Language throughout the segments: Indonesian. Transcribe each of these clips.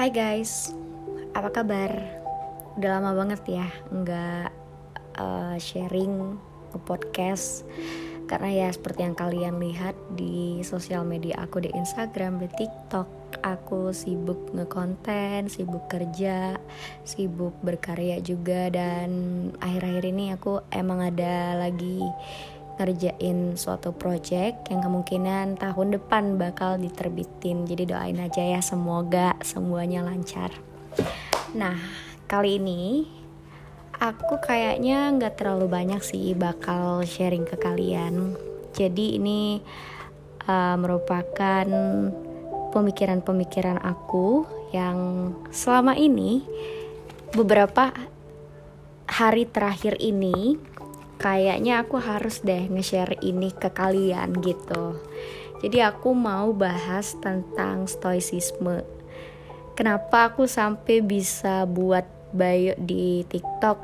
Hai guys, apa kabar? Udah lama banget ya nggak uh, sharing ke podcast. Karena ya seperti yang kalian lihat di sosial media aku di Instagram, di TikTok, aku sibuk ngekonten, sibuk kerja, sibuk berkarya juga. Dan akhir-akhir ini aku emang ada lagi ngerjain suatu project yang kemungkinan tahun depan bakal diterbitin. Jadi doain aja ya semoga semuanya lancar. Nah kali ini aku kayaknya nggak terlalu banyak sih bakal sharing ke kalian. Jadi ini uh, merupakan pemikiran-pemikiran aku yang selama ini beberapa hari terakhir ini kayaknya aku harus deh nge-share ini ke kalian gitu. Jadi aku mau bahas tentang stoicisme. Kenapa aku sampai bisa buat bio di TikTok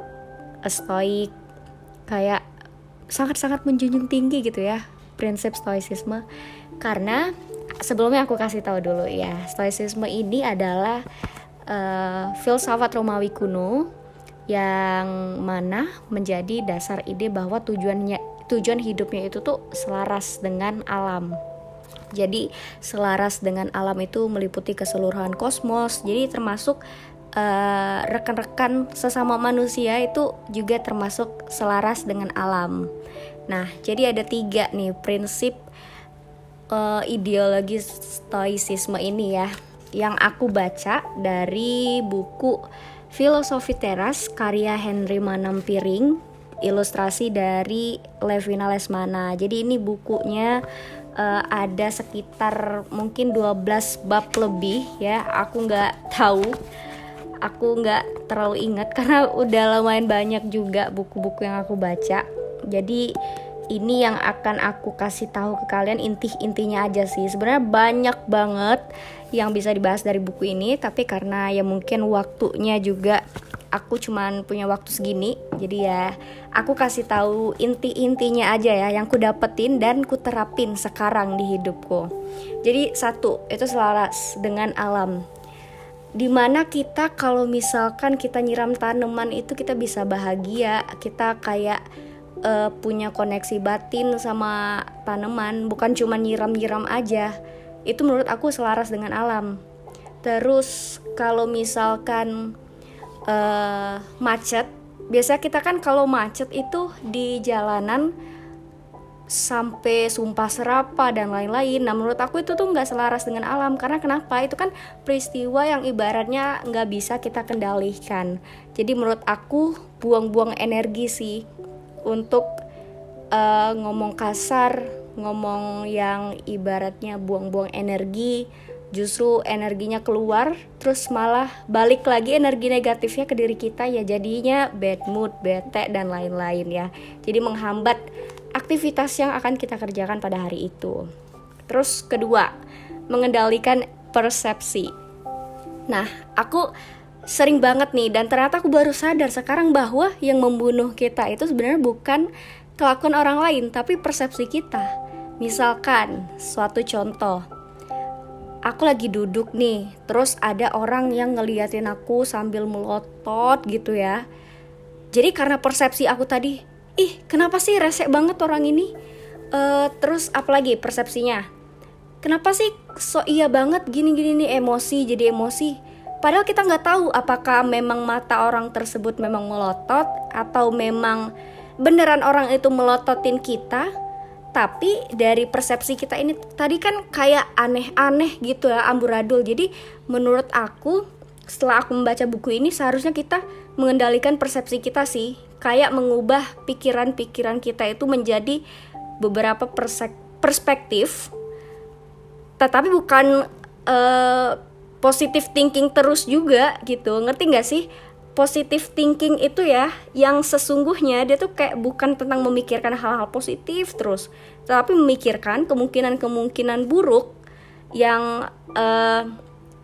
stoik kayak sangat-sangat menjunjung tinggi gitu ya prinsip stoicisme karena sebelumnya aku kasih tahu dulu ya stoicisme ini adalah uh, filsafat Romawi kuno yang mana menjadi dasar ide bahwa tujuannya tujuan hidupnya itu tuh selaras dengan alam. Jadi selaras dengan alam itu meliputi keseluruhan kosmos. Jadi termasuk eh, rekan-rekan sesama manusia itu juga termasuk selaras dengan alam. Nah, jadi ada tiga nih prinsip uh, ideologi stoicisme ini ya, yang aku baca dari buku Filosofi Teras karya Henry Manampiring ilustrasi dari Levina Lesmana. Jadi ini bukunya uh, ada sekitar mungkin 12 bab lebih ya. Aku nggak tahu. Aku nggak terlalu ingat karena udah lumayan banyak juga buku-buku yang aku baca. Jadi ini yang akan aku kasih tahu ke kalian inti-intinya aja sih. Sebenarnya banyak banget yang bisa dibahas dari buku ini tapi karena ya mungkin waktunya juga aku cuman punya waktu segini jadi ya aku kasih tahu inti-intinya aja ya yang ku dapetin dan ku terapin sekarang di hidupku. Jadi satu itu selaras dengan alam. Di mana kita kalau misalkan kita nyiram tanaman itu kita bisa bahagia kita kayak uh, punya koneksi batin sama tanaman bukan cuma nyiram-nyiram aja itu menurut aku selaras dengan alam terus kalau misalkan uh, macet biasa kita kan kalau macet itu di jalanan sampai sumpah serapa dan lain-lain. Nah menurut aku itu tuh nggak selaras dengan alam karena kenapa? Itu kan peristiwa yang ibaratnya nggak bisa kita kendalikan. Jadi menurut aku buang-buang energi sih untuk uh, ngomong kasar ngomong yang ibaratnya buang-buang energi justru energinya keluar terus malah balik lagi energi negatifnya ke diri kita ya jadinya bad mood, bete dan lain-lain ya. Jadi menghambat aktivitas yang akan kita kerjakan pada hari itu. Terus kedua, mengendalikan persepsi. Nah, aku sering banget nih dan ternyata aku baru sadar sekarang bahwa yang membunuh kita itu sebenarnya bukan kelakuan orang lain tapi persepsi kita Misalkan, suatu contoh, aku lagi duduk nih, terus ada orang yang ngeliatin aku sambil melotot gitu ya. Jadi karena persepsi aku tadi, ih kenapa sih resek banget orang ini? Uh, terus apalagi persepsinya? Kenapa sih so iya banget gini-gini nih emosi jadi emosi? Padahal kita nggak tahu apakah memang mata orang tersebut memang melotot atau memang beneran orang itu melototin kita tapi dari persepsi kita ini tadi kan kayak aneh-aneh gitu ya amburadul. Jadi menurut aku setelah aku membaca buku ini seharusnya kita mengendalikan persepsi kita sih. Kayak mengubah pikiran-pikiran kita itu menjadi beberapa perspektif tetapi bukan uh, positive thinking terus juga gitu. Ngerti nggak sih positive thinking itu ya yang sesungguhnya dia tuh kayak bukan tentang memikirkan hal-hal positif terus tapi memikirkan kemungkinan-kemungkinan buruk yang uh,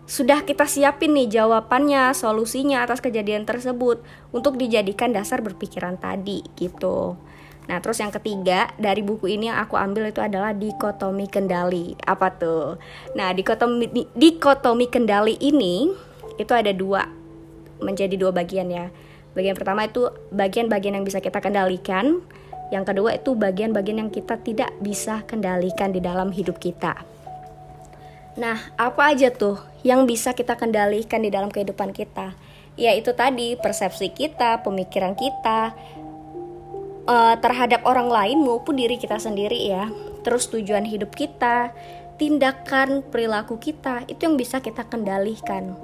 sudah kita siapin nih jawabannya, solusinya atas kejadian tersebut untuk dijadikan dasar berpikiran tadi gitu. Nah, terus yang ketiga dari buku ini yang aku ambil itu adalah dikotomi kendali. Apa tuh? Nah, dikotomi dikotomi kendali ini itu ada dua menjadi dua bagian ya bagian pertama itu bagian-bagian yang bisa kita kendalikan yang kedua itu bagian-bagian yang kita tidak bisa kendalikan di dalam hidup kita. Nah, apa aja tuh yang bisa kita kendalikan di dalam kehidupan kita? Ya itu tadi persepsi kita, pemikiran kita uh, terhadap orang lain maupun diri kita sendiri ya. Terus tujuan hidup kita, tindakan perilaku kita itu yang bisa kita kendalikan.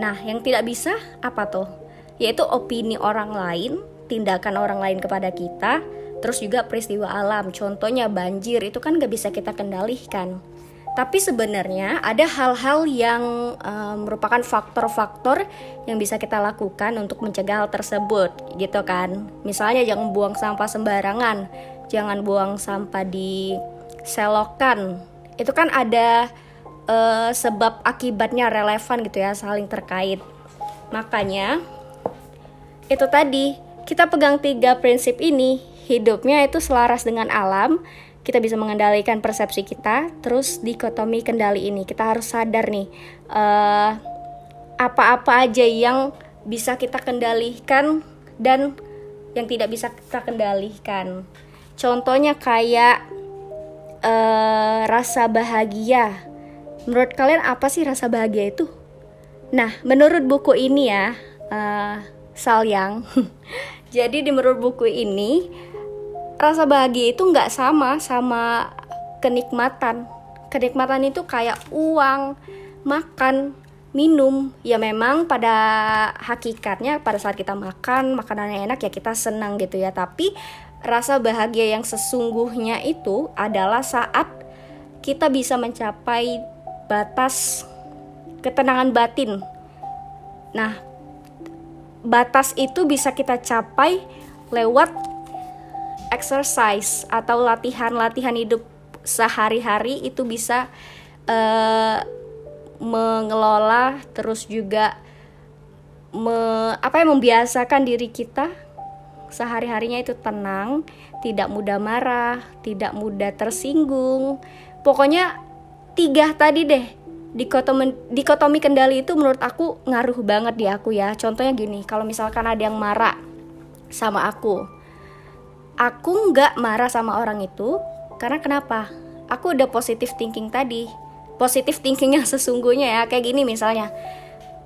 Nah, yang tidak bisa apa tuh? Yaitu opini orang lain, tindakan orang lain kepada kita, Terus juga peristiwa alam, contohnya banjir itu kan gak bisa kita kendalikan. Tapi sebenarnya ada hal-hal yang um, merupakan faktor-faktor yang bisa kita lakukan untuk mencegah hal tersebut, gitu kan? Misalnya jangan buang sampah sembarangan, jangan buang sampah di selokan. Itu kan ada uh, sebab akibatnya relevan gitu ya, saling terkait. Makanya itu tadi kita pegang tiga prinsip ini hidupnya itu selaras dengan alam, kita bisa mengendalikan persepsi kita, terus dikotomi kendali ini kita harus sadar nih uh, apa-apa aja yang bisa kita kendalikan dan yang tidak bisa kita kendalikan. Contohnya kayak uh, rasa bahagia. Menurut kalian apa sih rasa bahagia itu? Nah, menurut buku ini ya, uh, Salyang. jadi di menurut buku ini rasa bahagia itu nggak sama sama kenikmatan kenikmatan itu kayak uang makan minum ya memang pada hakikatnya pada saat kita makan makanannya enak ya kita senang gitu ya tapi rasa bahagia yang sesungguhnya itu adalah saat kita bisa mencapai batas ketenangan batin nah batas itu bisa kita capai lewat exercise atau latihan-latihan hidup sehari-hari itu bisa uh, mengelola terus juga me, apa yang membiasakan diri kita sehari-harinya itu tenang, tidak mudah marah, tidak mudah tersinggung. Pokoknya tiga tadi deh dikotomi, dikotomi kendali itu menurut aku ngaruh banget di aku ya. Contohnya gini, kalau misalkan ada yang marah sama aku, aku nggak marah sama orang itu karena kenapa? Aku udah positif thinking tadi. Positif thinking yang sesungguhnya ya kayak gini misalnya.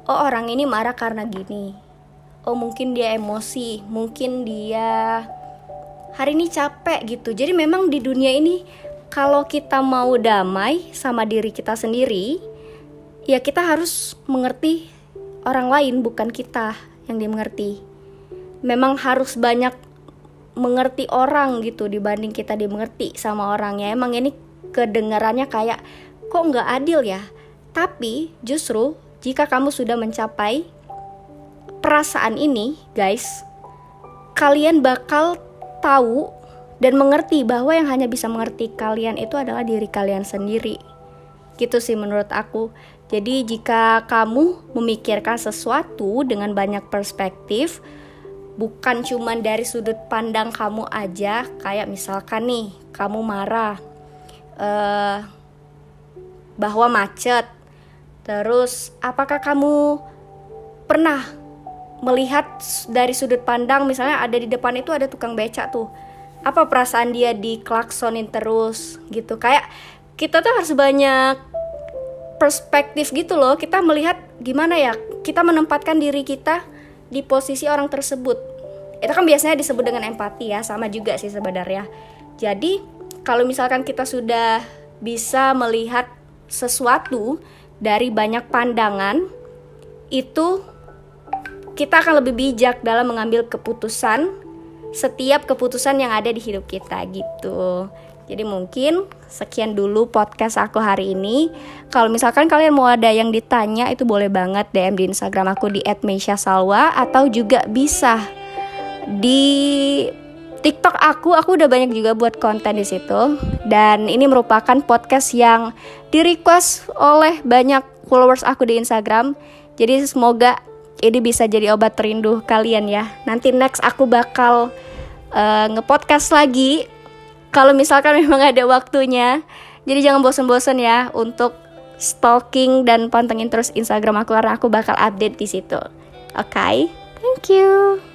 Oh orang ini marah karena gini. Oh mungkin dia emosi, mungkin dia hari ini capek gitu. Jadi memang di dunia ini kalau kita mau damai sama diri kita sendiri, ya kita harus mengerti orang lain bukan kita yang dimengerti. Memang harus banyak mengerti orang gitu dibanding kita dimengerti sama orangnya emang ini kedengarannya kayak kok nggak adil ya tapi justru jika kamu sudah mencapai perasaan ini guys kalian bakal tahu dan mengerti bahwa yang hanya bisa mengerti kalian itu adalah diri kalian sendiri. Gitu sih menurut aku. Jadi jika kamu memikirkan sesuatu dengan banyak perspektif bukan cuman dari sudut pandang kamu aja kayak misalkan nih kamu marah uh, bahwa macet terus apakah kamu pernah melihat dari sudut pandang misalnya ada di depan itu ada tukang beca tuh apa perasaan dia di klaksonin terus gitu kayak kita tuh harus banyak perspektif gitu loh kita melihat gimana ya kita menempatkan diri kita di posisi orang tersebut. Itu kan biasanya disebut dengan empati ya, sama juga sih sebenarnya. Jadi, kalau misalkan kita sudah bisa melihat sesuatu dari banyak pandangan, itu kita akan lebih bijak dalam mengambil keputusan setiap keputusan yang ada di hidup kita gitu. Jadi mungkin sekian dulu podcast aku hari ini. Kalau misalkan kalian mau ada yang ditanya itu boleh banget DM di Instagram aku di @meisha_salwa atau juga bisa di TikTok aku, aku udah banyak juga buat konten di situ. Dan ini merupakan podcast yang di request oleh banyak followers aku di Instagram. Jadi semoga ini bisa jadi obat rindu kalian ya. Nanti next aku bakal uh, ngepodcast lagi kalau misalkan memang ada waktunya. Jadi jangan bosan-bosan ya untuk stalking dan pantengin terus Instagram aku karena aku bakal update di situ. Oke, okay? thank you.